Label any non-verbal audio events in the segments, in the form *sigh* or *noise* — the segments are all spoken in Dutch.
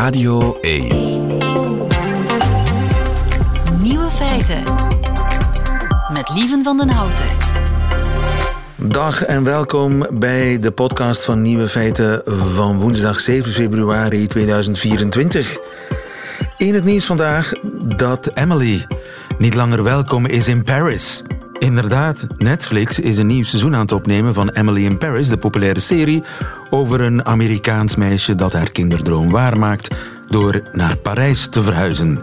Radio 1. Nieuwe feiten. Met Lieven van den Houten. Dag en welkom bij de podcast van Nieuwe Feiten van woensdag 7 februari 2024. In het nieuws vandaag dat Emily niet langer welkom is in Paris. Inderdaad, Netflix is een nieuw seizoen aan het opnemen van Emily in Paris, de populaire serie over een Amerikaans meisje dat haar kinderdroom waarmaakt door naar Parijs te verhuizen.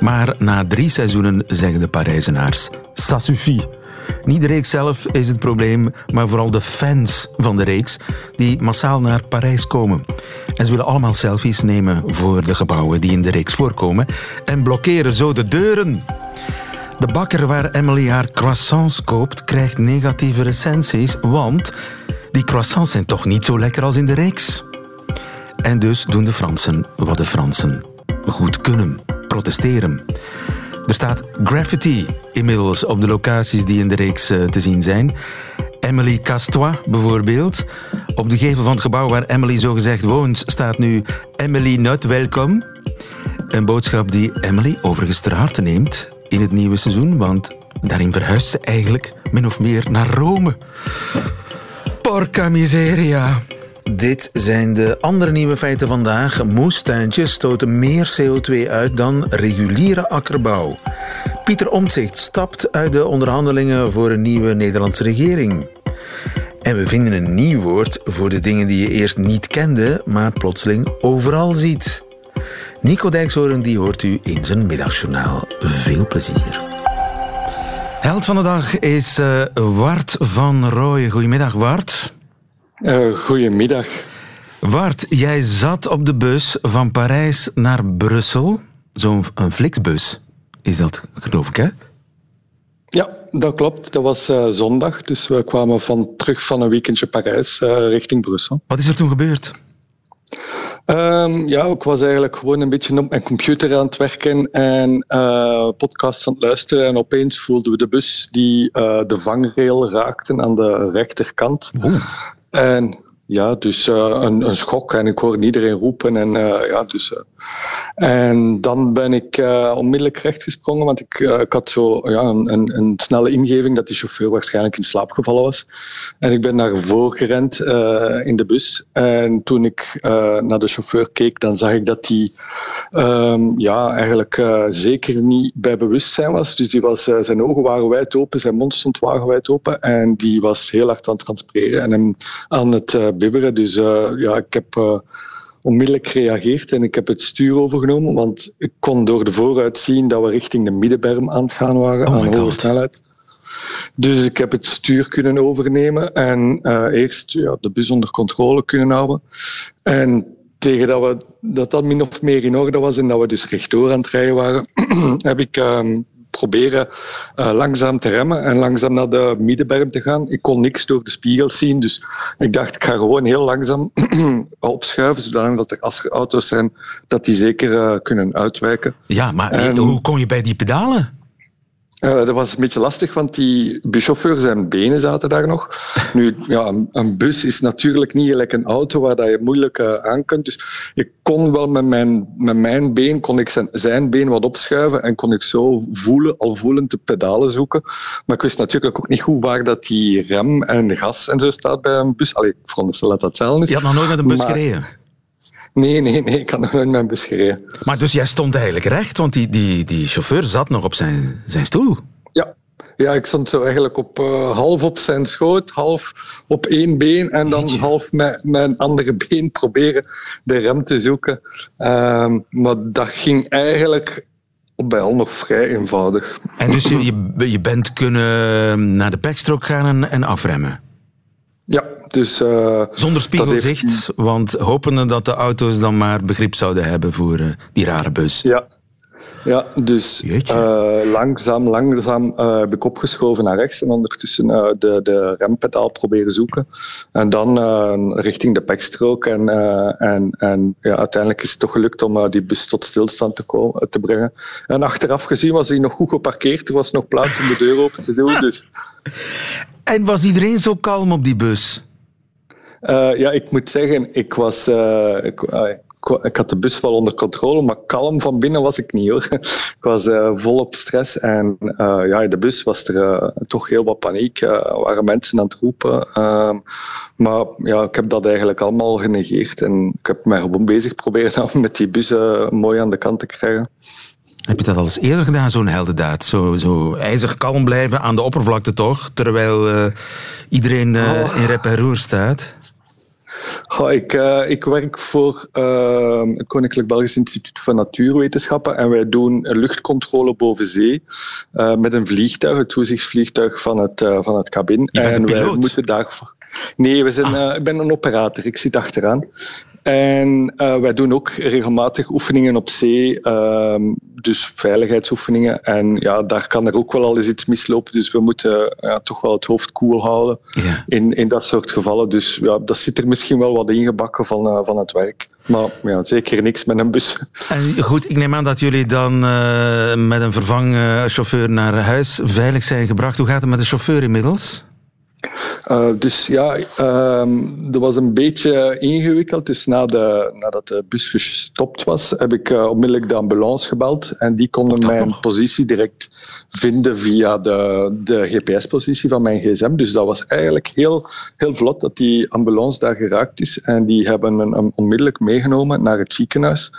Maar na drie seizoenen zeggen de Parijzenaars: ça suffit. Niet de reeks zelf is het probleem, maar vooral de fans van de reeks die massaal naar Parijs komen. En ze willen allemaal selfies nemen voor de gebouwen die in de reeks voorkomen en blokkeren zo de deuren. De bakker waar Emily haar croissants koopt krijgt negatieve recensies, want die croissants zijn toch niet zo lekker als in de reeks. En dus doen de Fransen wat de Fransen goed kunnen: protesteren. Er staat graffiti inmiddels op de locaties die in de reeks eh, te zien zijn. Emily Castois bijvoorbeeld. Op de gevel van het gebouw waar Emily zogezegd woont staat nu Emily not welcome. Een boodschap die Emily overigens ter harte neemt in het nieuwe seizoen, want daarin verhuist ze eigenlijk min of meer naar Rome. Porca miseria. Dit zijn de andere nieuwe feiten vandaag. Moestuintjes stoten meer CO2 uit dan reguliere akkerbouw. Pieter Omtzigt stapt uit de onderhandelingen voor een nieuwe Nederlandse regering. En we vinden een nieuw woord voor de dingen die je eerst niet kende, maar plotseling overal ziet. Nico Dijkshoorn die hoort u in zijn middagjournaal. Veel plezier. Held van de dag is uh, Wart van Rooyen. Goedemiddag, Wart. Uh, goedemiddag. Wart, jij zat op de bus van Parijs naar Brussel. Zo'n Flixbus is dat, geloof ik, hè? Ja, dat klopt. Dat was uh, zondag. Dus we kwamen van, terug van een weekendje Parijs uh, richting Brussel. Wat is er toen gebeurd? Um, ja, ik was eigenlijk gewoon een beetje op mijn computer aan het werken en uh, podcasts aan het luisteren. En opeens voelden we de bus die uh, de vangrail raakte aan de rechterkant. Oeh. En ja, dus uh, een, een, schok en ik hoorde iedereen roepen. En, ja, dus, en dan ben ik onmiddellijk rechtgesprongen, want ik, ik had zo ja, een, een, een, snelle ingeving dat die chauffeur waarschijnlijk in slaap gevallen was. En ik ben naar voren gerend in de bus. En toen ik naar de chauffeur keek, dan zag ik dat hij um, ja, eigenlijk zeker niet bij bewustzijn was. Dus die was, zijn ogen waren wijd open, zijn mond stond wagenwijd open. En die was heel hard aan het transpireren en hem aan het bibberen. Dus ja, ik heb onmiddellijk gereageerd en ik heb het stuur overgenomen, want ik kon door de vooruit zien dat we richting de middenberm aan het gaan waren, oh aan hoge snelheid. Dus ik heb het stuur kunnen overnemen en uh, eerst ja, de bus onder controle kunnen houden. En tegen dat, we, dat dat min of meer in orde was en dat we dus rechtdoor aan het rijden waren, *clears throat* heb ik um, proberen uh, langzaam te remmen en langzaam naar de middenberm te gaan. Ik kon niks door de spiegels zien, dus ik dacht ik ga gewoon heel langzaam *clears throat* opschuiven, zodat er, als er auto's zijn, dat die zeker uh, kunnen uitwijken. Ja, maar en, hoe kom je bij die pedalen? Uh, dat was een beetje lastig, want die buschauffeur zijn benen zaten daar nog. Nu, ja, een, bus is natuurlijk niet gelijk een auto waar dat je moeilijk uh, aan kunt. Dus ik kon wel met mijn, met mijn been, kon ik zijn, zijn been wat opschuiven en kon ik zo voelen, al voelend de pedalen zoeken. Maar ik wist natuurlijk ook niet goed waar dat die rem en gas en zo staat bij een bus. Allee, ik veronderstel dat dat hetzelfde is. Je had nog nooit met een bus maar, gereden? Nee, nee, nee, ik had nog nooit een bus gereden. Maar dus jij stond eigenlijk recht, want die, die, die chauffeur zat nog op zijn, zijn stoel. Ja, ja, ik stond zo eigenlijk op, uh, half op zijn schoot, half op één been en dan Jeetje. half met mijn andere *laughs* been proberen de rem te zoeken. Um, maar dat ging eigenlijk op bij al nog vrij eenvoudig. En dus je, *laughs* je, je bent kunnen naar de backstroke gaan en, en afremmen? Ja, dus... Uh, Zonder spiegelzicht, heeft... want hopende dat de auto's dan maar begrip zouden hebben voor uh, die rare bus. Ja, ja dus uh, langzaam, langzaam heb ik opgeschoven naar rechts en ondertussen de, de rempedaal proberen zoeken. En dan richting de backstrook. En, en, en ja, uiteindelijk is het toch gelukt om die bus tot stilstand te, komen, te brengen. En achteraf gezien was hij nog goed geparkeerd. Er was nog plaats om de deur open te doen. Dus. *laughs* En was iedereen zo kalm op die bus? Uh, ja, ik moet zeggen, ik was. Uh, ik, uh, ik had de bus wel onder controle, maar kalm van binnen was ik niet hoor. *laughs* Ik was volop stress en ja, in de bus was er toch heel wat paniek. Er waren mensen aan het roepen. Ehm, maar ja, ik heb dat eigenlijk allemaal genegeerd en ik heb mij gewoon bezig proberen *laughs* met die bus mooi aan de kant te krijgen. Heb je dat al eens eerder gedaan, zo'n heldendaad? Zo, zo ijzig kalm blijven aan de oppervlakte toch? Terwijl iedereen oh. in rep en roer staat? Goh, ik, uh, ik werk voor uh, het Koninklijk Belgisch Instituut voor Natuurwetenschappen en wij doen luchtcontrole boven zee uh, met een vliegtuig, het toezichtsvliegtuig van het, van het cabin. en wij moeten daarvoor. Nee, we zijn, ah. ik ben een operator, ik zit achteraan. En uh, wij doen ook regelmatig oefeningen op zee, uh, dus veiligheidsoefeningen. En ja, daar kan er ook wel al eens iets mislopen. Dus we moeten ja, toch wel het hoofd koel houden ja. in, in dat soort gevallen. Dus ja, dat zit er misschien wel wat ingebakken van, uh, van het werk. Maar ja, zeker niks met een bus. En goed, ik neem aan dat jullie dan uh, met een vervangchauffeur naar huis veilig zijn gebracht. Hoe gaat het met de chauffeur inmiddels? Uh, dus ja, um, dat was een beetje ingewikkeld. Dus na de, nadat de bus gestopt was, heb ik uh, onmiddellijk de ambulance gebeld. En die konden mijn nog? positie direct vinden via de, de GPS-positie van mijn gsm. Dus dat was eigenlijk heel, heel vlot dat die ambulance daar geraakt is. En die hebben hem onmiddellijk meegenomen naar het ziekenhuis.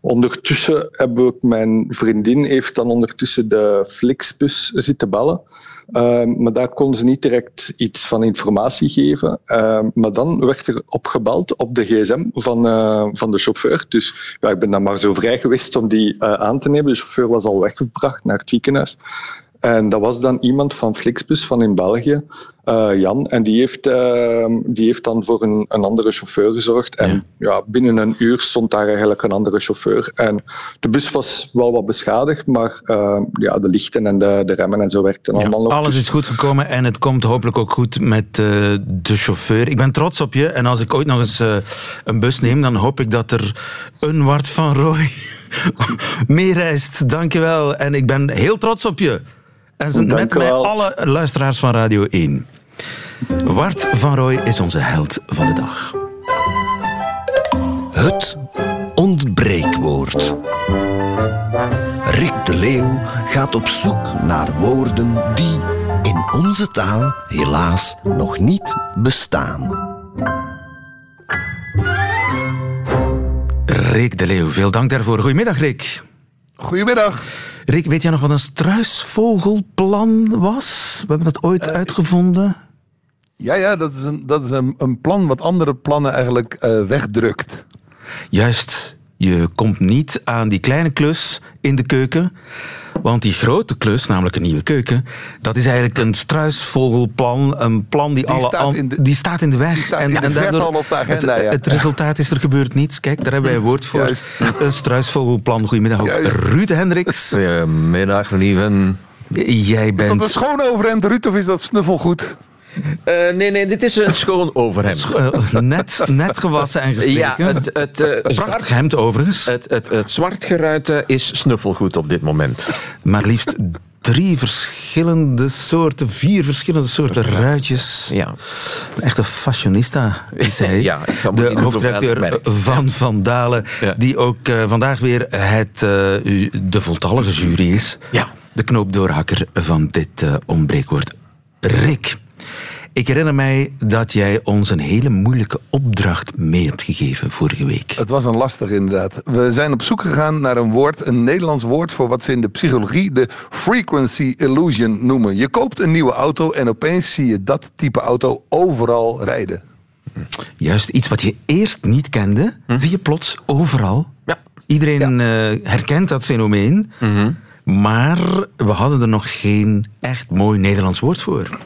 Ondertussen heb ik mijn vriendin heeft dan ondertussen de Flixbus zitten bellen. Ehm, maar daar kon ze niet direct iets van informatie geven. Ehm, maar dan werd er opgebeld op de gsm van, uh, van de chauffeur. Dus ja, ik ben dan maar zo vrij geweest om die uh, aan te nemen. De chauffeur was al weggebracht naar het ziekenhuis. En dat was dan iemand van Flixbus van in België, uh, Jan. En die heeft, uh, die heeft dan voor een, een andere chauffeur gezorgd. En ja. ja. binnen een uur stond daar eigenlijk een andere chauffeur. En de bus was wel wat beschadigd, maar uh, ja, de lichten en de, de remmen en zo werkten ja, allemaal nog. Alles is goed gekomen en het komt hopelijk ook goed met de chauffeur. Ik ben trots op je en als ik ooit nog eens een bus neem, dan hoop ik dat er een Wart van Roy *laughs* meereist. Dankjewel. En ik ben heel trots op je. En Dank met mij alle luisteraars van Radio 1. Wart van Rooij is onze held van de dag. Het ontbreekwoord. Rick de Leeuw gaat op zoek naar woorden die in onze taal helaas nog niet bestaan. Rick de Leeuw, veel dank daarvoor. Goedemiddag, Rick. Goedemiddag. Rick, weet jij nog wat een struisvogelplan was? We hebben dat ooit uh, uitgevonden. Ja, ja, dat is een, dat is een, een plan wat andere plannen eigenlijk uh, wegdrukt. Juist. Je komt niet aan die kleine klus in de keuken. Want die grote klus, namelijk een nieuwe keuken, dat is eigenlijk een struisvogelplan. Een plan die, die alle staat in de, die staat in de weg. Staat en, en daardoor, al op de agenda, het, ja. het, resultaat is er gebeurt niets. Kijk, daar hebben wij een woord voor. Juist. Een struisvogelplan. Goedemiddag ook. Juist. Ruud Hendricks. Goedemiddag, lieven. Jij bent... Is dat een schoon overhemd, Ruud, of is dat snuffelgoed? Uh, nee, nee, dit is een schoon overhemd. Sch net, net gewassen en gestreken. Ja, het, het, uh, Prachtig hemd overigens. Het, het, het zwartgeruite is snuffelgoed op dit moment. Maar liefst drie verschillende soorten, vier verschillende soorten ruitjes. Ja. Een echte fashionista is hij. *laughs* ja, de hoofdredacteur van Van Dalen, Ja. die ook uh, vandaag weer het, uh, de voltallige jury is. Ja. De knoopdoorhakker van dit uh, onbreekwoord. Rick. Ik herinner mij dat jij ons een hele moeilijke opdracht mee hebt gegeven vorige week. Het was een lastig inderdaad. We zijn op zoek gegaan naar een woord, een Nederlands woord voor wat ze in de psychologie de frequency illusion noemen. Je koopt een nieuwe auto en opeens zie je dat type auto overal rijden. Juist, iets wat je eerst niet kende, hm? zie je plots overal. Ja. Iedereen ja. Uh, herkent dat fenomeen, mm -hmm. maar we hadden er nog geen echt mooi Nederlands woord voor.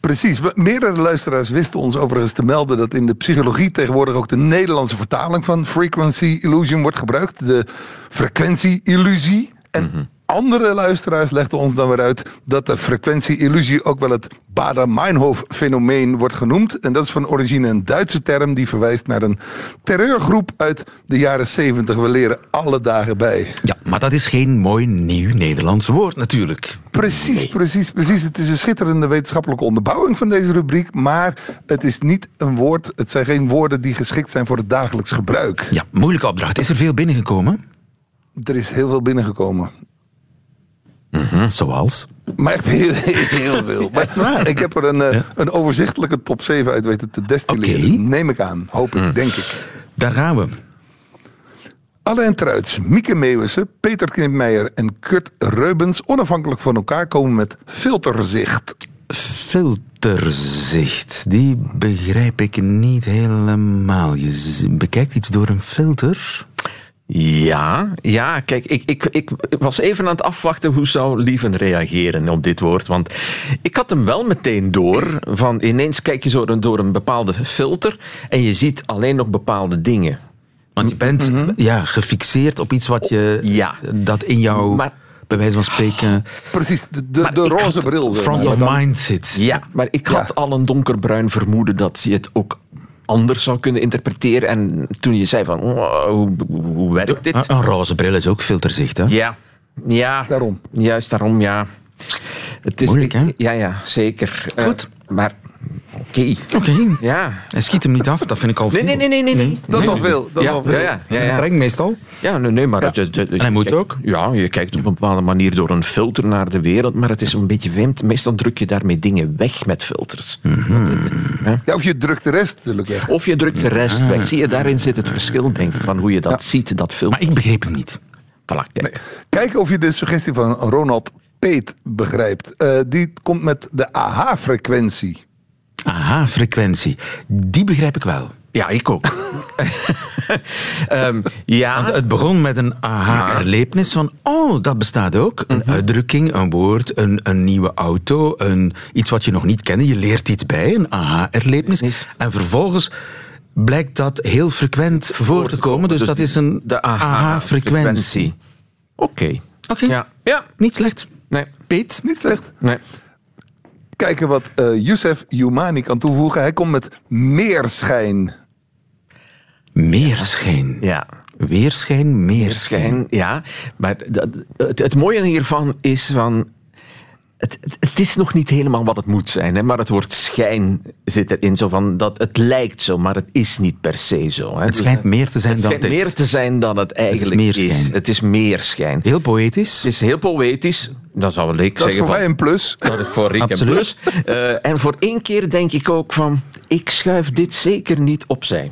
Precies. Meerdere luisteraars wisten ons overigens te melden dat in de psychologie tegenwoordig ook de Nederlandse vertaling van frequency illusion wordt gebruikt. De frequentie-illusie. En -hmm. Andere luisteraars legden ons dan weer uit dat de frequentie-illusie ook wel het Bader-Meinhof-fenomeen wordt genoemd. En dat is van origine een Duitse term die verwijst naar een terreurgroep uit de jaren 70. We leren alle dagen bij. Ja, maar dat is geen mooi nieuw Nederlands woord natuurlijk. Precies, precies, precies. Het is een schitterende wetenschappelijke onderbouwing van deze rubriek. Maar het is niet een woord, het zijn geen woorden die geschikt zijn voor het dagelijks gebruik. Ja, moeilijke opdracht. Is er veel binnengekomen? Er is heel veel binnengekomen. Hm, zoals? Maar echt heel, heel veel. Maar ik heb er een, eh, een overzichtelijke top 7 uit weten te destilleren. Oké. Neem ik aan. Hoop ik, denk ik. Daar gaan we. Alain Truits, Mieke Meeuwissen, Peter Knipmeijer en Kurt Reubens... onafhankelijk van elkaar komen met filterzicht. Filterzicht, die begrijp ik niet helemaal. Je bekijkt iets door een filter. Ja, ja, kijk, ik, ik, ik was even aan het afwachten hoe zou Lieven reageren op dit woord. Want ik had hem wel meteen door. Van ineens kijk je zo door een bepaalde filter en je ziet alleen nog bepaalde dingen. Want je bent ja, gefixeerd op iets wat je, Ja. dat in jou, Maar- bij wijze van spreken, Precies, de, de, roze had bril. front of mind zit. Ja, maar ik had al een donkerbruin vermoeden dat je het ook anders zou kunnen interpreteren. En toen je zei van, oh, hoe, hoe werkt dit? Een, een roze bril is ook filterzicht, hè? Ja, ja. Daarom. Juist daarom, ja. Het is, Moeilijk, hè? Ja, ja, zeker. Eh, Goed. maar, oké. Oké. Ja. Hij schiet hem niet af, dat vind ik al Nee, veel. nee, nee, nee. nee. Dat is al veel. Dat is Ja, al veel. ja, ja, ja, ja. Streng meestal. Ja, nee, nee, maar... het- het- het- En hij moet je kijkt- ook? Ja, je kijkt op een bepaalde manier door een filter naar de wereld, maar het is een beetje vreemd. Meestal druk je daarmee dingen weg met filters. Ja, of je drukt de rest natuurlijk weg. Of je drukt de rest weg. Zie je, daarin zit het verschil, denk ik, van hoe je dat ziet, dat filter. Maar ik begreep hem niet. Voilà, kijk. Kijk of je de suggestie van Ronald Peet begrijpt. Eh, die komt met de AH-frequentie. Aha, frequentie. Die begrijp ik wel. Ja, ik ook. *laughs* Ehm, ja, Want het begon met een aha-erlevenis van, oh, dat bestaat ook. Een uitdrukking, een woord, een, een nieuwe auto, een, iets wat je nog niet kende. Je leert iets bij, een aha-erlevenis. Is- En vervolgens blijkt dat heel frequent voor te komen. Dus, dat is een de aha-frequentie. Oké. Oké, Ja. ja. niet slecht. Nee. Peet? Niet slecht. Nee. Kijken wat eh Youssef Youmani kan toevoegen. Hij komt met meerschijn. Meerschijn. Ja. Weerschijn, meerschijn. Schijn, ja. Maar dat- het, het mooie hiervan is van... Het, het, het is nog niet helemaal wat het moet zijn, hè, maar het woord schijn zit erin. Zo van dat het lijkt zo, maar het is niet per se zo. Hè. Het Dus, schijnt meer te zijn het dan het is. meer te zijn dan het eigenlijk meer is. Het is meer schijn. Heel poëtisch. Het is heel poëtisch. Dan zou ik Dat is zeggen voor mij van... een plus. Dat is voor Rick en Absoluut. Plus. Eh, en voor één keer denk ik ook van... Ik schuif dit zeker niet opzij.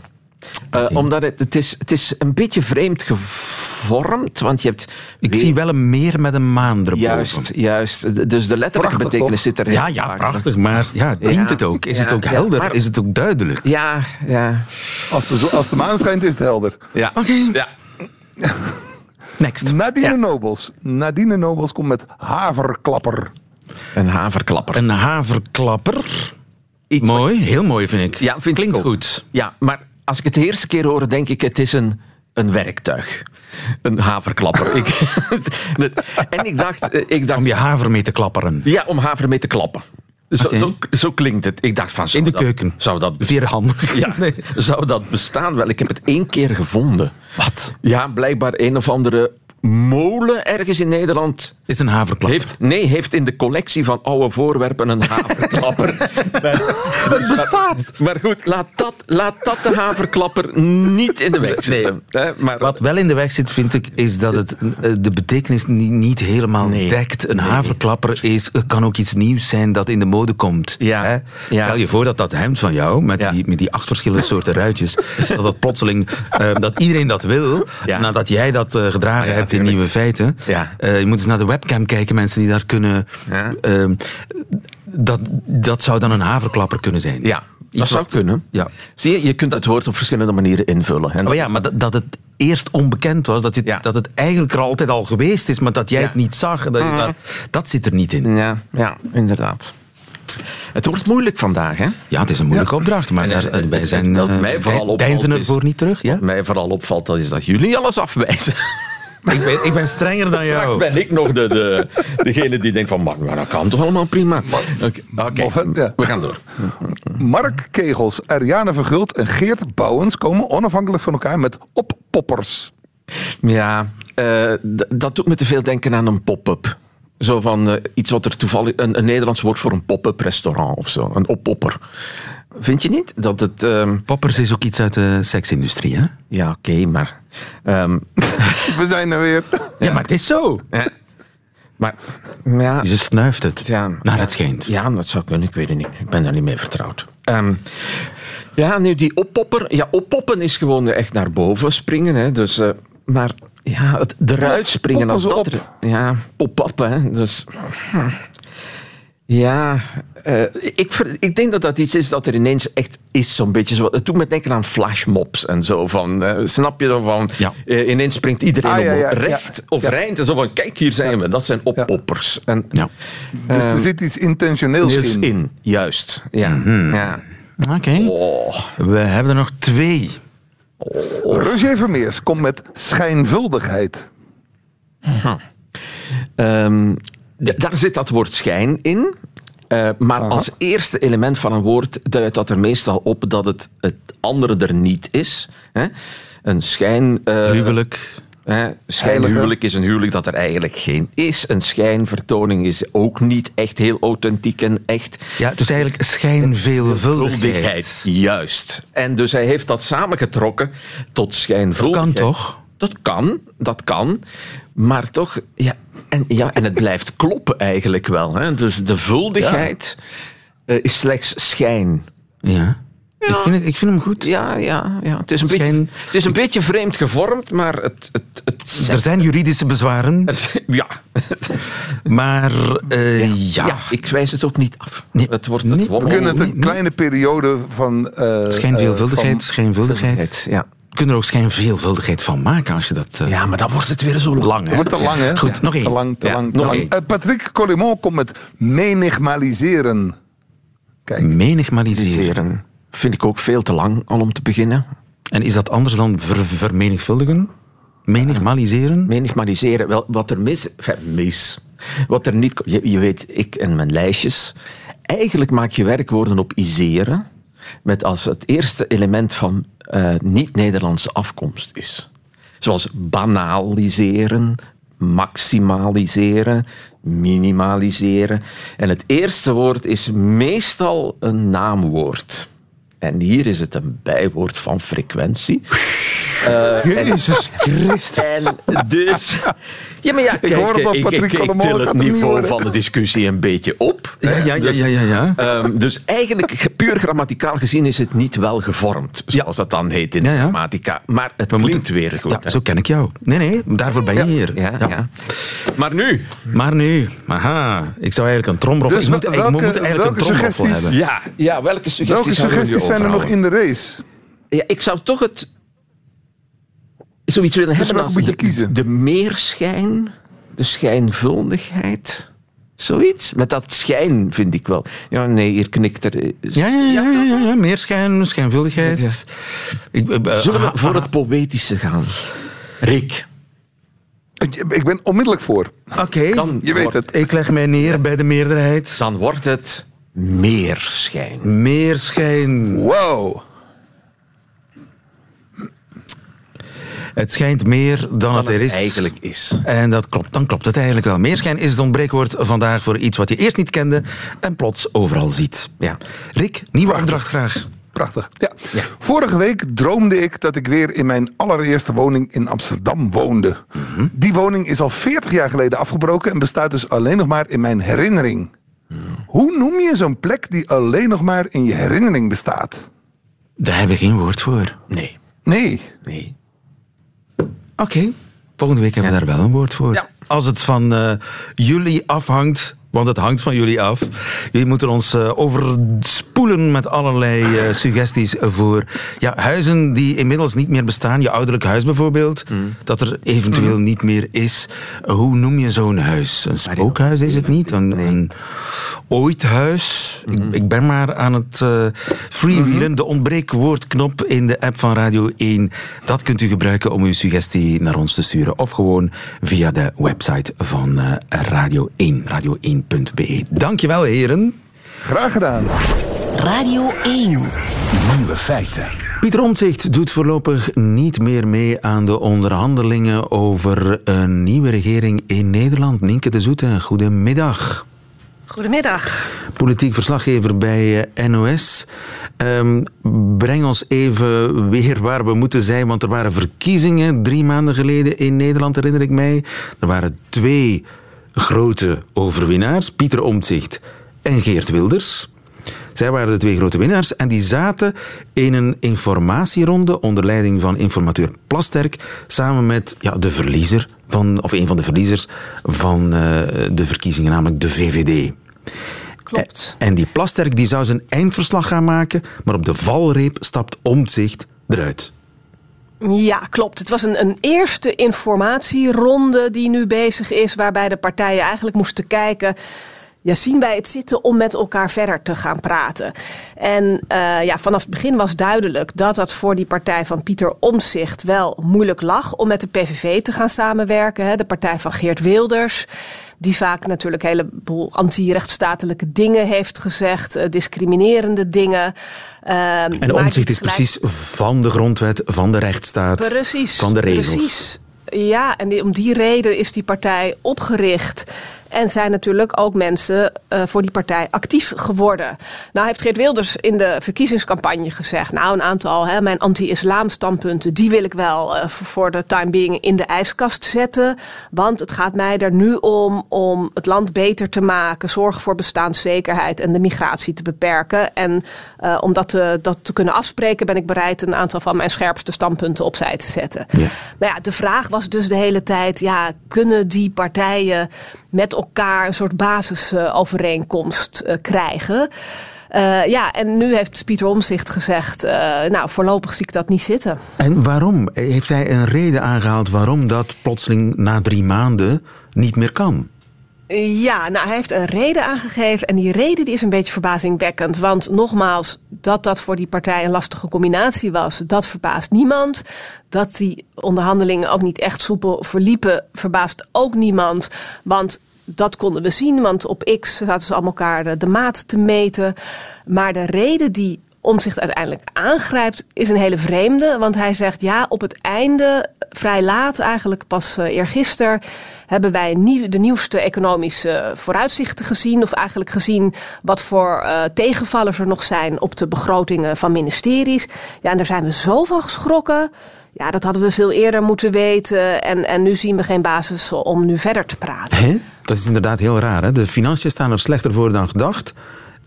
Eh, Omdat het, het, is, het is een beetje vreemd gevormd. Want je hebt... Ik weer- zie wel een meer met een maan erboven. Juist, juist. Dus de letterlijke Prachtig, betekenis toch? zit er Ja, ja, vaak. prachtig. Maar ja, dient het ook? Is Ja, het ook ja, helder? maar- Is het ook duidelijk? Ja, ja. Als de, zo- als de maan schijnt is het helder. ja. Oké. Ja. Next. Nadine Ja. Nobels. Nadine Nobels komt met haverklapper. Een haverklapper. Een haverklapper. Iets wat- Mooi, heel mooi vind ik. Ja, vind ik Klinkt ook. goed. Ja, maar als ik het de eerste keer hoor, denk ik het is een, een werktuig. Een haverklapper. ik, *laughs* *laughs* en ik dacht, eh, ik dacht Om je haver mee te klapperen. ja, om haver mee te klappen. Zo, zo, zo klinkt het. Ik dacht van, zou In de dat- keuken. Zou dat, Zeer handig. *laughs* ja, *laughs* Nee. zou dat bestaan? Wel, ik heb het één keer gevonden. Wat? Ja, blijkbaar een of andere molen ergens in Nederland Is een haverklapper. heeft, nee, heeft in de collectie van oude voorwerpen een haverklapper. *laughs* dat *laughs* bestaat. Maar goed, laat dat, laat dat de haverklapper niet in de weg zitten. Hè, Maar, Wat wel in de weg zit, vind ik, is dat het eh, de betekenis niet, niet helemaal Nee. dekt. Een Nee. haverklapper is, eh, kan ook iets nieuws zijn dat in de mode komt. Ja. Hè? Ja. Stel je voor dat dat hemd van jou, met, Ja. die, met die acht verschillende soorten ruitjes, *laughs* dat dat plotseling, eh, dat iedereen dat wil, nadat jij dat gedragen hebt Nieuwe Feiten. Ja. Eh, je moet eens naar de webcam kijken, mensen die daar kunnen... Ja. ehm, dat, dat zou dan een haverklapper kunnen zijn. ja, dat zou wat- kunnen. Ja. Zie je, je kunt het woord op verschillende manieren invullen. Oh ja, maar dat, dat het eerst onbekend was, dat Ja. dat het eigenlijk er altijd al geweest is, maar dat jij Ja. het niet zag. en Dat, je dat, dat zit er niet in. ja, ja, inderdaad. Het wordt moeilijk vandaag, hè? Ja, het is een moeilijke opdracht, maar En, daar, wij zijn eh, mij vooral wij opvalt ervoor niet terug. Ja? Wat mij vooral opvalt, dat is dat jullie alles afwijzen. Ik ben, ik ben strenger dan Straks jou. ben ik nog de, de, degene die denkt van, maar, maar dat kan toch allemaal prima. Oké, ja. we gaan door. Mark Kegels, Ariane Vergult en Geert Bouwens komen onafhankelijk van elkaar met oppoppers. Ja, eh, dat doet me te veel denken aan een pop-up. Zo van eh, iets wat er toevallig... Een, een Nederlands woord voor een pop-up restaurant of zo. Een oppopper. Vind je niet? Dat het... ehm, Poppers is ook iets uit de seksindustrie, hè? ja, oké, maar... ehm, *laughs* We zijn er weer. *laughs* Ja, maar het is zo. eh, maar, ja... Ze snuift het. Ja, Naar ja, het schijnt. Ja, dat zou kunnen. Ik weet het niet. Ik ben daar niet mee vertrouwd. Ehm, ja, nu die oppopper. Ja, oppoppen is gewoon echt naar boven springen. Hè. Dus, eh, maar ja, het eruit springen als dat... er- Ja, pop-up, hè. Dus... hm. Ja, eh, ik, ik denk dat dat iets is dat er ineens echt is, zo'n beetje zo. Het doet me denken aan flashmobs en zo. Van, eh, snap je dan van? Ja. eh, ineens springt iedereen Ah, ja, om ja, recht ja. of Ja. rijnt en zo van, kijk, hier zijn we. Dat zijn oppoppers. En, Ja. Dus er zit iets intentioneels in. in, juist. Ja. Mhm. ja. Oké. Oh. We hebben er nog twee. Roger Vermeers komt met schijnvuldigheid. Ehm, d- daar zit dat woord schijn in. Eh, maar als eerste element van een woord duidt dat er meestal op dat het het andere er niet is. Hè? Een schijn... eh, Huwelijk. Hè, schijnhuwelijk is een huwelijk dat er eigenlijk geen is. Een schijnvertoning is ook niet echt heel authentiek en echt. Ja, dus eigenlijk schijnveelvuldigheid. Vuldigheid, juist. En dus hij heeft dat samengetrokken tot schijnvuldigheid. Kan toch? Dat kan, dat kan. Maar toch, ja, en, ja, en het blijft kloppen eigenlijk wel. Hè? Dus de vuldigheid eh, is slechts schijn. Ja. Ik, vind het, ik vind hem goed. Ja, ja, ja. Het is een, Schijn- beetje, het is een beetje vreemd gevormd, maar het... het, het Er zijn juridische bezwaren, *laughs* ja. maar eh, ja. ja. ik wijs het ook niet af. Nee. Het wordt Nee. het We kunnen het een nee. kleine periode van... eh, Schijnveelvuldigheid, eh, schijnvuldigheid. Het, ja. Je kunt er ook schijnveelvuldigheid van maken als je dat... eh, ja, maar dan wordt het weer zo lang. Het hè? wordt te lang, hè? Goed, nog één. Te lang, te Ja, lang, te nog lang. één. Eh, Patrick Collimont komt met menigmaliseren. Kijk, Menigmaliseren. Vind ik ook veel te lang al om te beginnen. En is dat anders dan ver- vermenigvuldigen? Menigmaliseren? Menigmaliseren, wel, wat er mis... Enfin, mis. Wat er niet... Je, je weet, ik en mijn lijstjes. Eigenlijk maak je werkwoorden op iseren met als het eerste element van eh, niet-Nederlandse afkomst is. Zoals banaliseren, maximaliseren, minimaliseren. En het eerste woord is meestal een naamwoord. En hier is het een bijwoord van frequentie. *laughs* Jezus Christus. En dus... Ja, maar ja, kijk, hoor het al, ik, Patrick ik, ik til het niveau van de discussie een beetje op. Ja, ja, ja, ja, ja. ja. Ehm, dus eigenlijk, ge- puur grammaticaal gezien, is het niet wel gevormd, zoals dat dan heet in Ja, de ja. grammatica. Maar het We klinkt moeten- weer goed. Ja, hè. zo ken ik jou. Nee, nee, daarvoor ben je hier. Ja, ja. Maar nu, Maar nu, aha, ik zou eigenlijk een tromroffel... Dus ik moet, welke- ik moet eigenlijk welke een tromroffel suggesties- hebben. ja, ja welke suggesties, welke suggesties zijn er nog in de race? Ja, ik zou toch het zoiets willen hebben welke als moet je de, kiezen? de meerschijn, de schijnvuldigheid. Zoiets. Met dat schijn vind ik wel. Ja, nee, hier knikt er. Ja, ja, ja, ja, ja, ja. meer schijn, schijnvuldigheid. Ja. Ik, eh, eh, Zullen we voor het poëtische gaan? Rick. Ik, ben onmiddellijk voor. Oké, Dan Je weet het. ik leg mij neer bij de meerderheid. Dan wordt het meerschijn. Meer schijn. Wow. Het schijnt meer dan, Dan het er is. eigenlijk is. En dat klopt, dan klopt het eigenlijk wel. Meerschijn is het ontbreekwoord vandaag voor iets wat je eerst niet kende en plots overal ziet. Ja. Rick, nieuwe opdracht graag. Prachtig. Ja. Vorige week droomde ik dat ik weer in mijn allereerste woning in Amsterdam woonde. Die woning is al 40 jaar geleden afgebroken en bestaat dus alleen nog maar in mijn herinnering. Hoe noem je zo'n plek die alleen nog maar in je herinnering bestaat? Daar hebben we geen woord voor. Nee. Nee. Nee. Oké, volgende week hebben we daar wel een woord voor. Ja. Als het van eh, jullie afhangt, want het hangt van jullie af. Jullie moeten ons uh, overspoelen met allerlei uh, suggesties voor ja, huizen die inmiddels niet meer bestaan. Je ouderlijk huis bijvoorbeeld, mm. dat er eventueel mm. niet meer is. hoe noem je zo'n huis? Een spookhuis is het niet? Een, een ooit huis? Mm. Ik, ik, ben maar aan het uh, freewheelen. -hmm. De ontbreekwoordknop in de app van Radio 1. Dat kunt u gebruiken om uw suggestie naar ons te sturen. Of gewoon via de website van Radio 1, radio1.be. Dankjewel, heren. Graag gedaan. Radio 1. Nieuwe feiten. Pieter Omtzigt doet voorlopig niet meer mee aan de onderhandelingen over een nieuwe regering in Nederland. Nienke de Zoete, goedemiddag. Goedemiddag. Politiek verslaggever bij eh, NOS. Um, breng ons even weer waar we moeten zijn, want er waren verkiezingen drie maanden geleden in Nederland, herinner ik mij. Er waren twee grote overwinnaars, Pieter Omtzigt en Geert Wilders. Zij waren de twee grote winnaars en die zaten in een informatieronde onder leiding van informateur Plasterk samen met ja, de verliezer van, of een van de verliezers van uh, de verkiezingen, namelijk de VVD. Klopt. En die Plasterk die zou zijn eindverslag gaan maken, maar op de valreep stapt Omtzigt eruit. Ja, klopt. Het was een, een eerste informatieronde die nu bezig is, waarbij de partijen eigenlijk moesten kijken ja, zien wij het zitten om met elkaar verder te gaan praten. En uh, ja, vanaf het begin was duidelijk dat dat voor die partij van Pieter Omzicht wel moeilijk lag om met de PVV te gaan samenwerken. Hè, de partij van Geert Wilders. Die vaak natuurlijk een heleboel anti-rechtsstatelijke dingen heeft gezegd, uh, discriminerende dingen. Uh, en Omzicht is precies van de grondwet, van de rechtsstaat, precies, van de regels. Precies. Ja, en om die reden is die partij opgericht. En zijn natuurlijk ook mensen uh, voor die partij actief geworden. Nou heeft Geert Wilders in de verkiezingscampagne gezegd... nou, een aantal, hè, mijn anti-islam standpunten... die wil ik wel uh, voor de time being in de ijskast zetten. Want het gaat mij er nu om om het land beter te maken... zorgen voor bestaanszekerheid en de migratie te beperken. En uh, om dat te, dat te kunnen afspreken... ben ik bereid een aantal van mijn scherpste standpunten opzij te zetten. Ja. Nou ja, de vraag was dus de hele tijd... ja, kunnen die partijen met elkaar een soort basisovereenkomst uh, krijgen. Uh, ja, en nu heeft Pieter Omzicht gezegd, uh, nou voorlopig zie ik dat niet zitten. En waarom? Heeft hij een reden aangehaald waarom dat plotseling na drie maanden niet meer kan? Ja, nou, hij heeft een reden aangegeven. En die reden die is een beetje verbazingwekkend. Want nogmaals, dat dat voor die partij een lastige combinatie was, dat verbaast niemand. Dat die onderhandelingen ook niet echt soepel verliepen, verbaast ook niemand. Want dat konden we zien, want op X zaten ze allemaal elkaar de maat te meten. Maar de reden die Omzicht uiteindelijk aangrijpt, is een hele vreemde. Want hij zegt ja, op het einde, vrij laat eigenlijk, pas uh, eergisteren, hebben wij de nieuwste economische vooruitzichten gezien. Of eigenlijk gezien wat voor uh, tegenvallers er nog zijn op de begrotingen van ministeries. Ja, en daar zijn we zo van geschrokken. Ja, dat hadden we veel eerder moeten weten. En, en nu zien we geen basis om nu verder te praten. He? Dat is inderdaad heel raar. Hè? De financiën staan er slechter voor dan gedacht.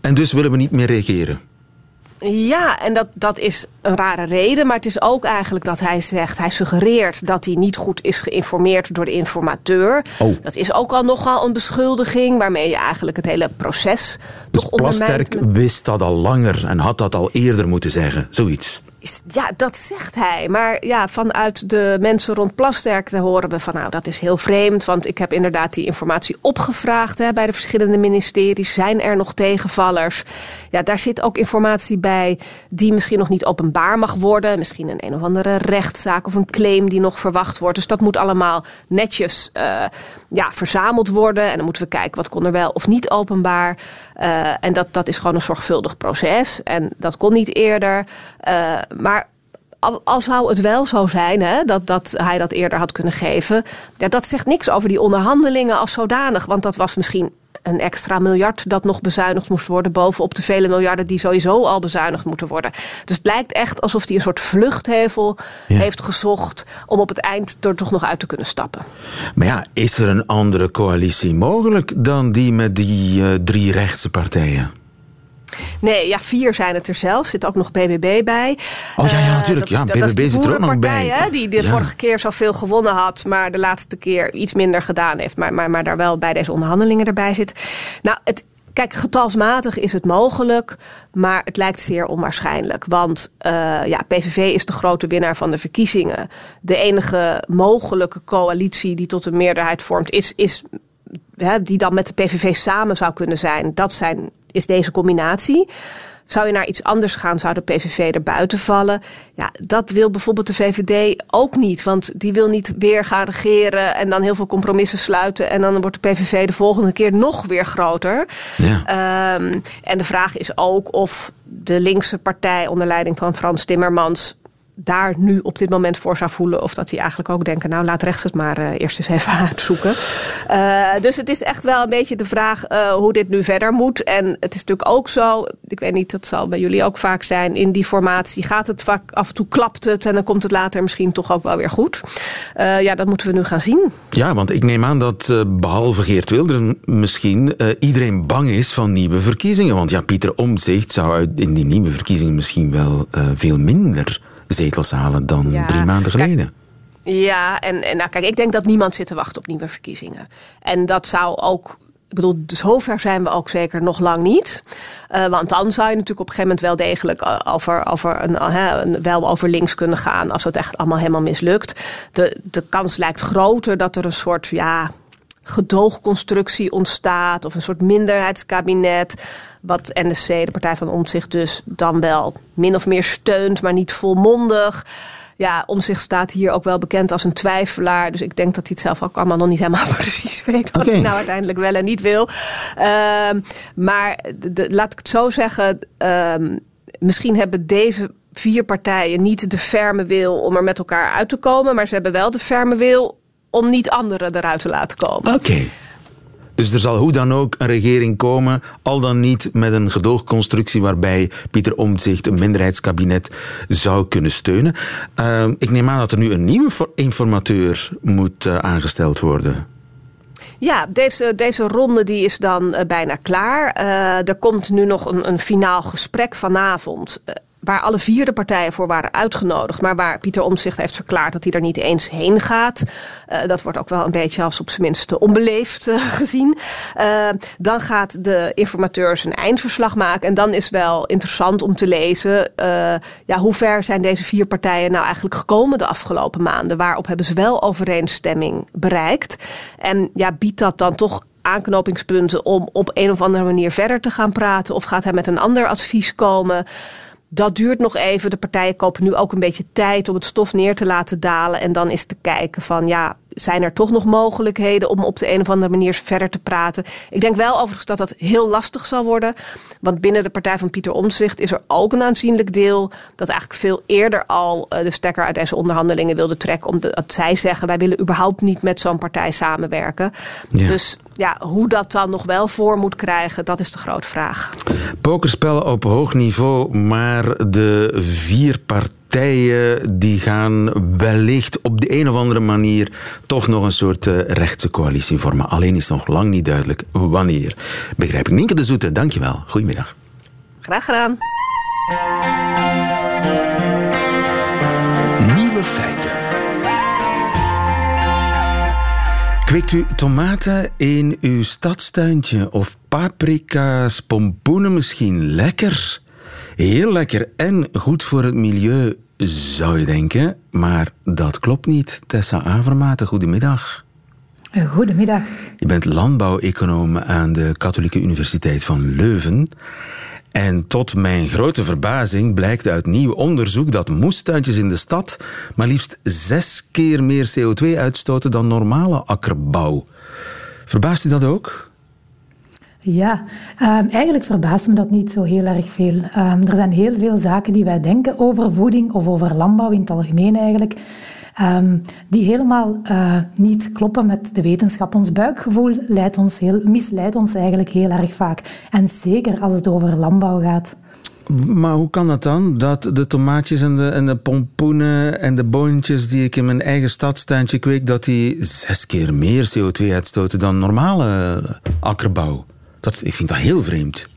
En dus willen we niet meer reageren. Ja, en dat, dat is een rare reden. Maar het is ook eigenlijk dat hij zegt, hij suggereert dat hij niet goed is geïnformeerd door de informateur. Oh. Dat is ook al nogal een beschuldiging waarmee je eigenlijk het hele proces dus toch ondermijnt. Plasterk wist dat al langer en had dat al eerder moeten zeggen, zoiets. Ja, dat zegt hij. Maar ja, vanuit de mensen rond Plasterk horen we van nou, dat is heel vreemd. Want ik heb inderdaad die informatie opgevraagd hè, bij de verschillende ministeries. Zijn er nog tegenvallers? Ja, daar zit ook informatie bij die misschien nog niet openbaar mag worden. Misschien een een of andere rechtszaak of een claim die nog verwacht wordt. Dus dat moet allemaal netjes uh, ja, verzameld worden. En dan moeten we kijken wat kon er wel of niet openbaar. Uh, en dat, dat is gewoon een zorgvuldig proces. En dat kon niet eerder. Uh, maar al zou het wel zo zijn hè, dat, dat hij dat eerder had kunnen geven. Ja, dat zegt niks over die onderhandelingen als zodanig. Want dat was misschien een extra miljard dat nog bezuinigd moest worden. bovenop de vele miljarden die sowieso al bezuinigd moeten worden. Dus het lijkt echt alsof hij een soort vluchthevel ja. heeft gezocht. om op het eind er toch nog uit te kunnen stappen. Maar ja, is er een andere coalitie mogelijk dan die met die uh, drie rechtse partijen? Nee, ja, vier zijn het er zelf. Zit ook nog BBB bij. Oh ja, ja Eh, natuurlijk. dat is- ja, dat is BBB die er nog boerenpartij, bij. Hè, die de Ja. vorige keer zoveel gewonnen had, maar de laatste keer iets minder gedaan heeft. Maar, maar, maar daar wel bij deze onderhandelingen erbij zit. Nou, het, kijk, getalsmatig is het mogelijk, maar het lijkt zeer onwaarschijnlijk. Want eh, ja, PVV is de grote winnaar van de verkiezingen. De enige mogelijke coalitie die tot een meerderheid vormt, is, is hè, die dan met de PVV samen zou kunnen zijn. Dat zijn, is deze combinatie. Zou je naar iets anders gaan, zou de PVV er buiten vallen. Ja, dat wil bijvoorbeeld de VVD ook niet. Want die wil niet weer gaan regeren en dan heel veel compromissen sluiten. En dan wordt de PVV de volgende keer nog weer groter. Ja. Ehm, en de vraag is ook of de linkse partij onder leiding van Frans Timmermans daar nu op dit moment voor zou voelen. Of dat die eigenlijk ook denken, nou laat rechts het maar eh, eerst eens even *laughs* uitzoeken. Eh, dus het is echt wel een beetje de vraag eh, hoe dit nu verder moet. En het is natuurlijk ook zo, ik weet niet, dat zal bij jullie ook vaak zijn. In die formatie gaat het vaak, af en toe klapt het en dan komt het later misschien toch ook wel weer goed. Ja, dat moeten we nu gaan zien. Ja, want ik neem aan dat eh, behalve Geert Wilderen misschien iedereen bang is van nieuwe verkiezingen. Want ja, Pieter Omtzigt zou in die nieuwe verkiezingen misschien wel veel minder zetels halen dan Ja, drie maanden kijk, geleden. Ja, en, en nou, kijk, ik denk dat niemand zit te wachten op nieuwe verkiezingen. En dat zou ook. Ik bedoel, zover zijn we ook zeker nog lang niet. Eh, want dan zou je natuurlijk op een gegeven moment wel degelijk eh, over, over een, eh, een- wel over links kunnen gaan. Als het echt allemaal helemaal mislukt. De, de kans lijkt groter dat er een soort ja, gedoogconstructie ontstaat. Of een soort minderheidskabinet. Wat NSC, de Partij van Omtzigt, dus dan wel min of meer steunt, maar niet volmondig. Ja, Omtzigt staat hier ook wel bekend als een twijfelaar. Dus ik denk dat hij het zelf ook allemaal nog niet helemaal *laughs* precies weet. Wat hij nou uiteindelijk wel en niet wil. Ehm, maar de, de- laat ik het zo zeggen. ehm, misschien hebben deze vier partijen niet de ferme wil om er met elkaar uit te komen. Maar ze hebben wel de ferme wil om niet anderen eruit te laten komen. Oké. Dus er zal hoe dan ook een regering komen, al dan niet met een gedoogconstructie waarbij Pieter Omtzigt een minderheidskabinet zou kunnen steunen. Eh, ik neem aan dat er nu een nieuwe informateur moet eh, aangesteld worden. Ja, deze, deze ronde die is dan eh, bijna klaar. Er komt nu nog een, een finaal gesprek vanavond. Waar alle vier de partijen voor waren uitgenodigd. Maar waar Pieter Omtzigt heeft verklaard dat hij er niet eens heen gaat. Eh, dat wordt ook wel een beetje als op zijn minst onbeleefd eh, gezien. Eh, dan gaat de informateur zijn eindverslag maken. En dan is wel interessant om te lezen. ja, hoe ver zijn deze vier partijen nou eigenlijk gekomen de afgelopen maanden? Waarop hebben ze wel overeenstemming bereikt? En ja, biedt dat dan toch aanknopingspunten om op een of andere manier verder te gaan praten? Of gaat hij met een ander advies komen? Dat duurt nog even. De partijen kopen nu ook een beetje tijd om het stof neer te laten dalen. En dan is te kijken van ja, zijn er toch nog mogelijkheden om op de een of andere manier verder te praten? Ik denk wel overigens dat dat heel lastig zal worden. Want binnen de partij van Pieter Omtzigt is er ook een aanzienlijk deel dat eigenlijk veel eerder al eh, de stekker uit deze onderhandelingen wilde trekken. Omdat zij zeggen wij willen überhaupt niet met zo'n partij samenwerken. Ja. Dus ja, hoe dat dan nog wel voor moet krijgen, dat is de grote vraag. Pokerspel op hoog niveau, maar de vier partijen die gaan wellicht op de een of andere manier toch nog een soort eh, rechtse coalitie vormen. Alleen is nog lang niet duidelijk wanneer. Begrijp ik. Nienke de Zoete, dankjewel. Goedemiddag. Graag gedaan. Nieuwe feiten. Kweekt u tomaten in uw stadstuintje of paprika's, pompoenen misschien? Lekker. Heel lekker en goed voor het milieu, zou je denken. Maar dat klopt niet. Tessa Avermaten, goedemiddag. Goedemiddag. Je bent landbouweconoom aan de Katholieke Universiteit van Leuven. En tot mijn grote verbazing blijkt uit nieuw onderzoek dat moestuintjes in de stad maar liefst zes keer meer CO2 uitstoten dan normale akkerbouw. Verbaast u dat ook? Ja, ehm, eigenlijk verbaast me dat niet zo heel erg veel. Ehm, er zijn heel veel zaken die wij denken over voeding of over landbouw in het algemeen eigenlijk, ehm, die helemaal eh, niet kloppen met de wetenschap. Ons buikgevoel leidt ons heel, misleidt ons eigenlijk heel erg vaak. En zeker als het over landbouw gaat. Maar hoe kan dat dan? Dat de tomaatjes en de, en de pompoenen en de boontjes die ik in mijn eigen stadstuintje kweek, dat die zes keer meer CO2 uitstoten dan normale akkerbouw? Dat, ik vind dat heel vreemd.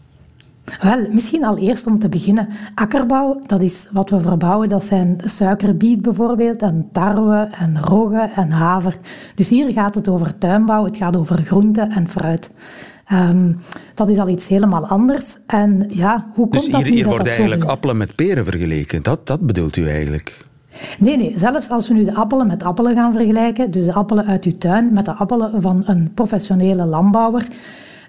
Wel, misschien al eerst om te beginnen. Akkerbouw, dat is wat we verbouwen. Dat zijn suikerbiet bijvoorbeeld, en tarwe, en rogge, en haver. Dus hier gaat het over tuinbouw, het gaat over groenten en fruit. Um, dat is al iets helemaal anders. En ja, hoe komt dus dat hier, dat wordt dat eigenlijk appelen met peren vergeleken. Dat, dat bedoelt u eigenlijk? Nee, nee, zelfs als we nu de appelen met appelen gaan vergelijken, dus de appelen uit uw tuin met de appelen van een professionele landbouwer,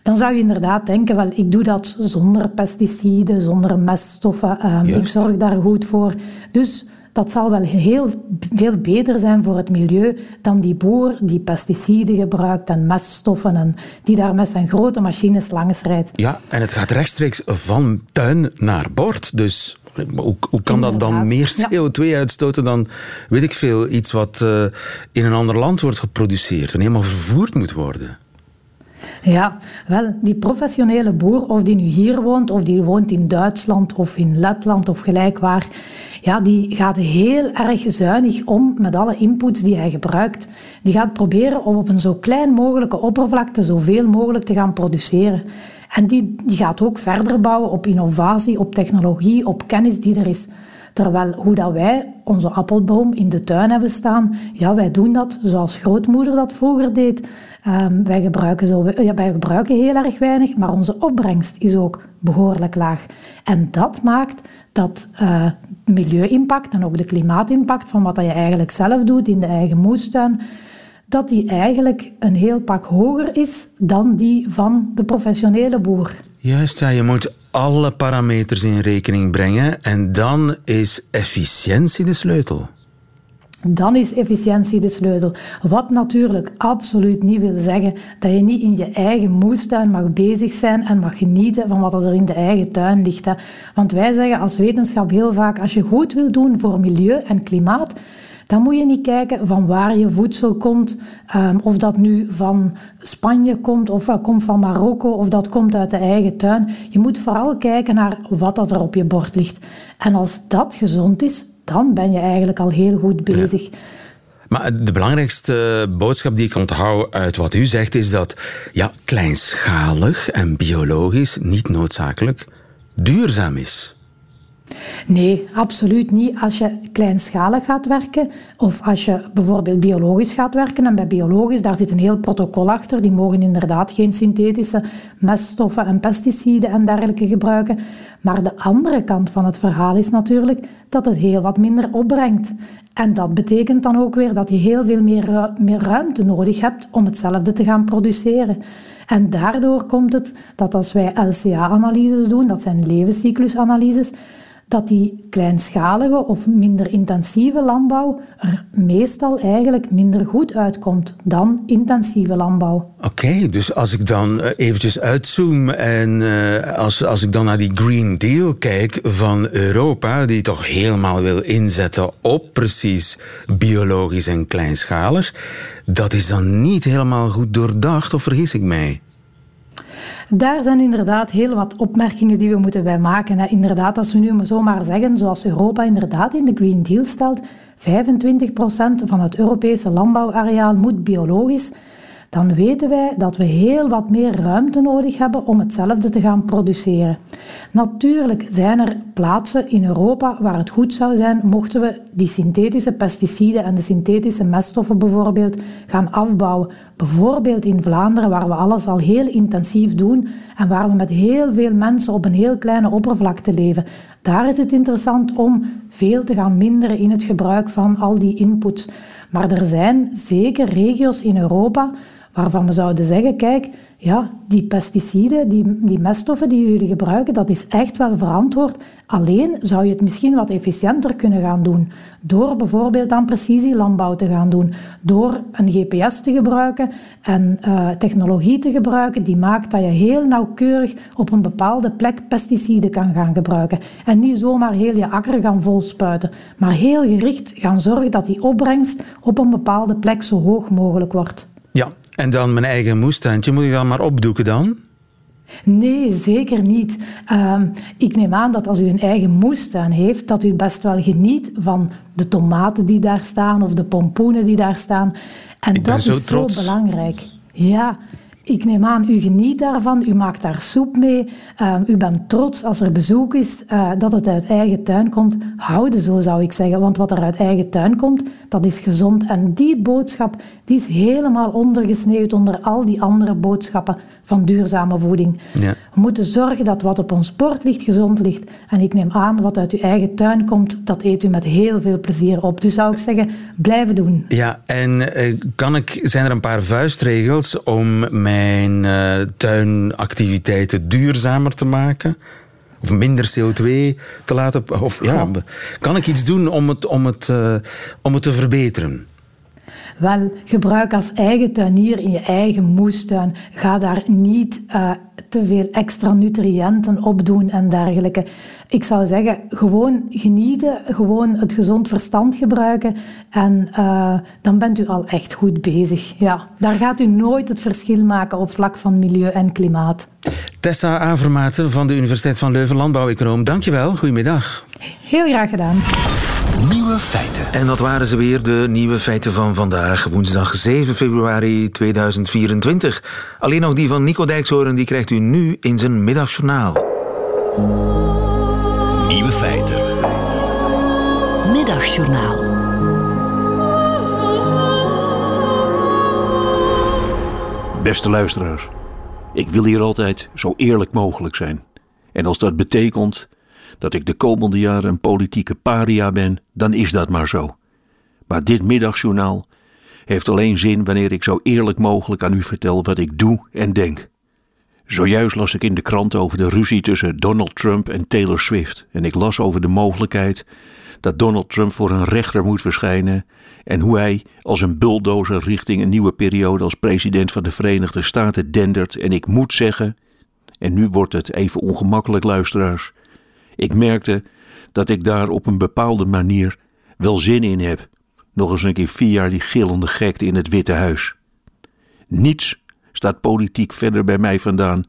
dan zou je inderdaad denken, wel, ik doe dat zonder pesticiden, zonder meststoffen, ehm, ik zorg daar goed voor. Dus dat zal wel heel veel beter zijn voor het milieu dan die boer die pesticiden gebruikt en meststoffen en die daar met zijn grote machines langs rijdt. Ja, en het gaat rechtstreeks van tuin naar bord. Dus hoe, hoe kan dat dan meer CO2 uitstoten dan, weet ik veel, iets wat eh, in een ander land wordt geproduceerd en helemaal vervoerd moet worden? Ja, wel, die professionele boer, of die nu hier woont, of die woont in Duitsland of in Letland of gelijk waar, ja, die gaat heel erg zuinig om met alle inputs die hij gebruikt. Die gaat proberen om op een zo klein mogelijke oppervlakte zoveel mogelijk te gaan produceren. En die, die gaat ook verder bouwen op innovatie, op technologie, op kennis die er is. Terwijl hoe dat wij onze appelboom in de tuin hebben staan, ja, wij doen dat zoals grootmoeder dat vroeger deed. Ehm, wij, gebruiken zo, ja, wij gebruiken heel erg weinig, maar onze opbrengst is ook behoorlijk laag. En dat maakt dat eh milieu-impact en ook de klimaatimpact van wat je eigenlijk zelf doet in de eigen moestuin, dat die eigenlijk een heel pak hoger is dan die van de professionele boer. Juist, ja, je moet alle parameters in rekening brengen en dan is efficiëntie de sleutel. Dan is efficiëntie de sleutel. Wat natuurlijk absoluut niet wil zeggen dat je niet in je eigen moestuin mag bezig zijn en mag genieten van wat er in de eigen tuin ligt. Hè. Want wij zeggen als wetenschap heel vaak, als je goed wil doen voor milieu en klimaat, dan moet je niet kijken van waar je voedsel komt, ehm, of dat nu van Spanje komt, of dat komt van Marokko, of dat komt uit de eigen tuin. Je moet vooral kijken naar wat dat er op je bord ligt. En als dat gezond is, dan ben je eigenlijk al heel goed bezig. Maar de belangrijkste boodschap die ik onthoud uit wat u zegt is dat ja, kleinschalig en biologisch niet noodzakelijk duurzaam is. Nee, absoluut niet. Als je kleinschalig gaat werken of als je bijvoorbeeld biologisch gaat werken, en bij biologisch, daar zit een heel protocol achter, die mogen inderdaad geen synthetische meststoffen en pesticiden en dergelijke gebruiken. Maar de andere kant van het verhaal is natuurlijk dat het heel wat minder opbrengt. En dat betekent dan ook weer dat je heel veel meer, ru- meer ruimte nodig hebt om hetzelfde te gaan produceren. En daardoor komt het dat als wij LCA-analyses doen, dat zijn levenscyclusanalyses, dat die kleinschalige of minder intensieve landbouw er meestal eigenlijk minder goed uitkomt dan intensieve landbouw. Oké, dus als ik dan eh, eventjes uitzoom en eh, als, als ik dan naar die Green Deal kijk van Europa, die toch helemaal wil inzetten op precies biologisch en kleinschalig, dat is dan niet helemaal goed doordacht, of vergis ik mij? Daar zijn inderdaad heel wat opmerkingen die we moeten bij maken. Inderdaad, als we nu maar zomaar zeggen, zoals Europa inderdaad in de Green Deal stelt, 25% van het Europese landbouwareaal moet biologisch, dan weten wij dat we heel wat meer ruimte nodig hebben om hetzelfde te gaan produceren. Natuurlijk zijn er plaatsen in Europa waar het goed zou zijn mochten we die synthetische pesticiden en de synthetische meststoffen bijvoorbeeld gaan afbouwen. Bijvoorbeeld in Vlaanderen, waar we alles al heel intensief doen en waar we met heel veel mensen op een heel kleine oppervlakte leven. Daar is het interessant om veel te gaan minderen in het gebruik van al die inputs. Maar er zijn zeker regio's in Europa waarvan we zouden zeggen, kijk, ja, die pesticiden, die, die meststoffen die jullie gebruiken, dat is echt wel verantwoord. Alleen zou je het misschien wat efficiënter kunnen gaan doen. Door bijvoorbeeld aan precisielandbouw te gaan doen. Door een GPS te gebruiken en eh, technologie te gebruiken die maakt dat je heel nauwkeurig op een bepaalde plek pesticiden kan gaan gebruiken. En niet zomaar heel je akker gaan volspuiten, maar heel gericht gaan zorgen dat die opbrengst op een bepaalde plek zo hoog mogelijk wordt. Ja, en dan mijn eigen moestuintje, moet ik dan maar opdoeken dan? Nee, zeker niet. Ehm, ik neem aan dat als u een eigen moestuin heeft, dat u best wel geniet van de tomaten die daar staan of de pompoenen die daar staan. En dat is trots. zo belangrijk. Ja, Ik neem aan, u geniet daarvan, u maakt daar soep mee, uh, u bent trots als er bezoek is, uh, dat het uit eigen tuin komt. Houden zo, zou ik zeggen. Want wat er uit eigen tuin komt, dat is gezond. En die boodschap die is helemaal ondergesneeuwd onder al die andere boodschappen van duurzame voeding. Ja. We moeten zorgen dat wat op ons bord ligt, gezond ligt. En ik neem aan, wat uit uw eigen tuin komt, dat eet u met heel veel plezier op. Dus zou ik zeggen, blijven doen. Ja, en uh, kan ik, zijn er een paar vuistregels om mijn uh, tuinactiviteiten duurzamer te maken? Of minder CO2 te laten... Of, ja, kan ik iets doen om het, om het, uh, om het te verbeteren? Wel, gebruik als eigen tuinier in je eigen moestuin. Ga daar niet uh, te veel extra nutriënten op doen en dergelijke. Ik zou zeggen, gewoon genieten, gewoon het gezond verstand gebruiken en uh, dan bent u al echt goed bezig. Ja, daar gaat u nooit het verschil maken op vlak van milieu en klimaat. Tessa Avermaten van de Universiteit van Leuven, landbouweconoom. Dankjewel, goedemiddag. Heel graag gedaan. Nieuwe feiten. En dat waren ze weer, de nieuwe feiten van vandaag, woensdag 7 februari 2024. Alleen nog die van Nico Dijkshoorn, die krijgt u nu in zijn middagjournaal. Nieuwe feiten. Middagjournaal. Beste luisteraars, ik wil hier altijd zo eerlijk mogelijk zijn. En als dat betekent dat ik de komende jaren een politieke paria ben, dan is dat maar zo. Maar dit middagjournaal heeft alleen zin wanneer ik zo eerlijk mogelijk aan u vertel wat ik doe en denk. Zojuist las ik in de krant over de ruzie tussen Donald Trump en Taylor Swift. En ik las over de mogelijkheid dat Donald Trump voor een rechter moet verschijnen. En hoe hij als een bulldozer richting een nieuwe periode als president van de Verenigde Staten dendert. En ik moet zeggen, en nu wordt het even ongemakkelijk, luisteraars. Ik merkte dat ik daar op een bepaalde manier wel zin in heb. Nog eens een keer vier jaar die gillende gekte in het Witte Huis. Niets staat politiek verder bij mij vandaan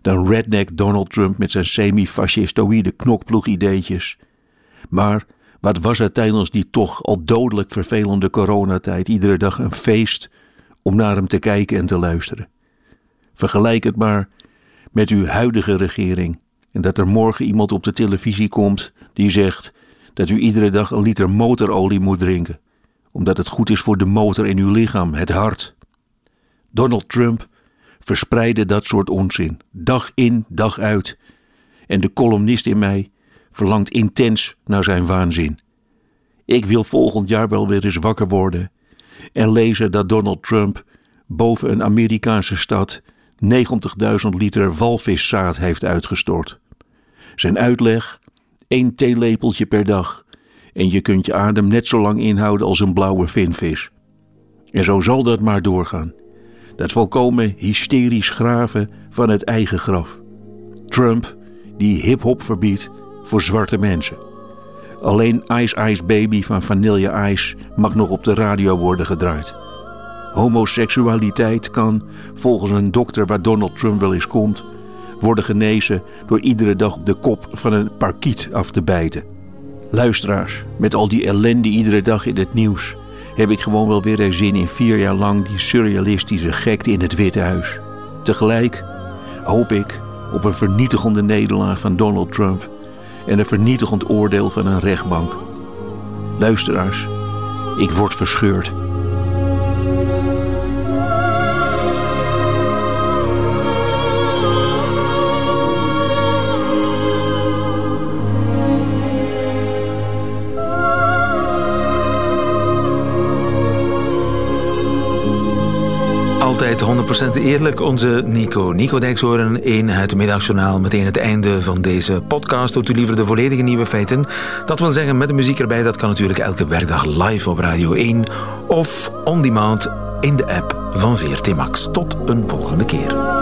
dan redneck Donald Trump met zijn semi-fascistoïde knokploeg-ideetjes. Maar wat was het tijdens die toch al dodelijk vervelende coronatijd iedere dag een feest om naar hem te kijken en te luisteren? Vergelijk het maar met uw huidige regering en dat er morgen iemand op de televisie komt die zegt dat u iedere dag een liter motorolie moet drinken, omdat het goed is voor de motor in uw lichaam, het hart. Donald Trump verspreidde dat soort onzin, dag in, dag uit. En de columnist in mij verlangt intens naar zijn waanzin. Ik wil volgend jaar wel weer eens wakker worden en lezen dat Donald Trump boven een Amerikaanse stad 90.000 liter walviszaad heeft uitgestort. Zijn uitleg: één theelepeltje per dag en je kunt je adem net zo lang inhouden als een blauwe vinvis. En zo zal dat maar doorgaan. Dat volkomen hysterisch graven van het eigen graf. Trump die hip-hop verbiedt voor zwarte mensen. Alleen Ice Ice Baby van Vanilla Ice mag nog op de radio worden gedraaid. Homoseksualiteit kan, volgens een dokter waar Donald Trump wel eens komt, worden genezen door iedere dag de kop van een parkiet af te bijten. Luisteraars, met al die ellende iedere dag in het nieuws, heb ik gewoon wel weer zin in vier jaar lang die surrealistische gekte in het Witte Huis. Tegelijk hoop ik op een vernietigende nederlaag van Donald Trump en een vernietigend oordeel van een rechtbank. Luisteraars, ik word verscheurd. 100% eerlijk. Onze Nico. Nico Dijkshoorn in het middagjournaal. Meteen het einde van deze podcast. Doet u liever de volledige nieuwe feiten? Dat wil zeggen met de muziek erbij. Dat kan natuurlijk elke werkdag live op Radio 1. Of on demand in de app van VRT Max. Tot een volgende keer.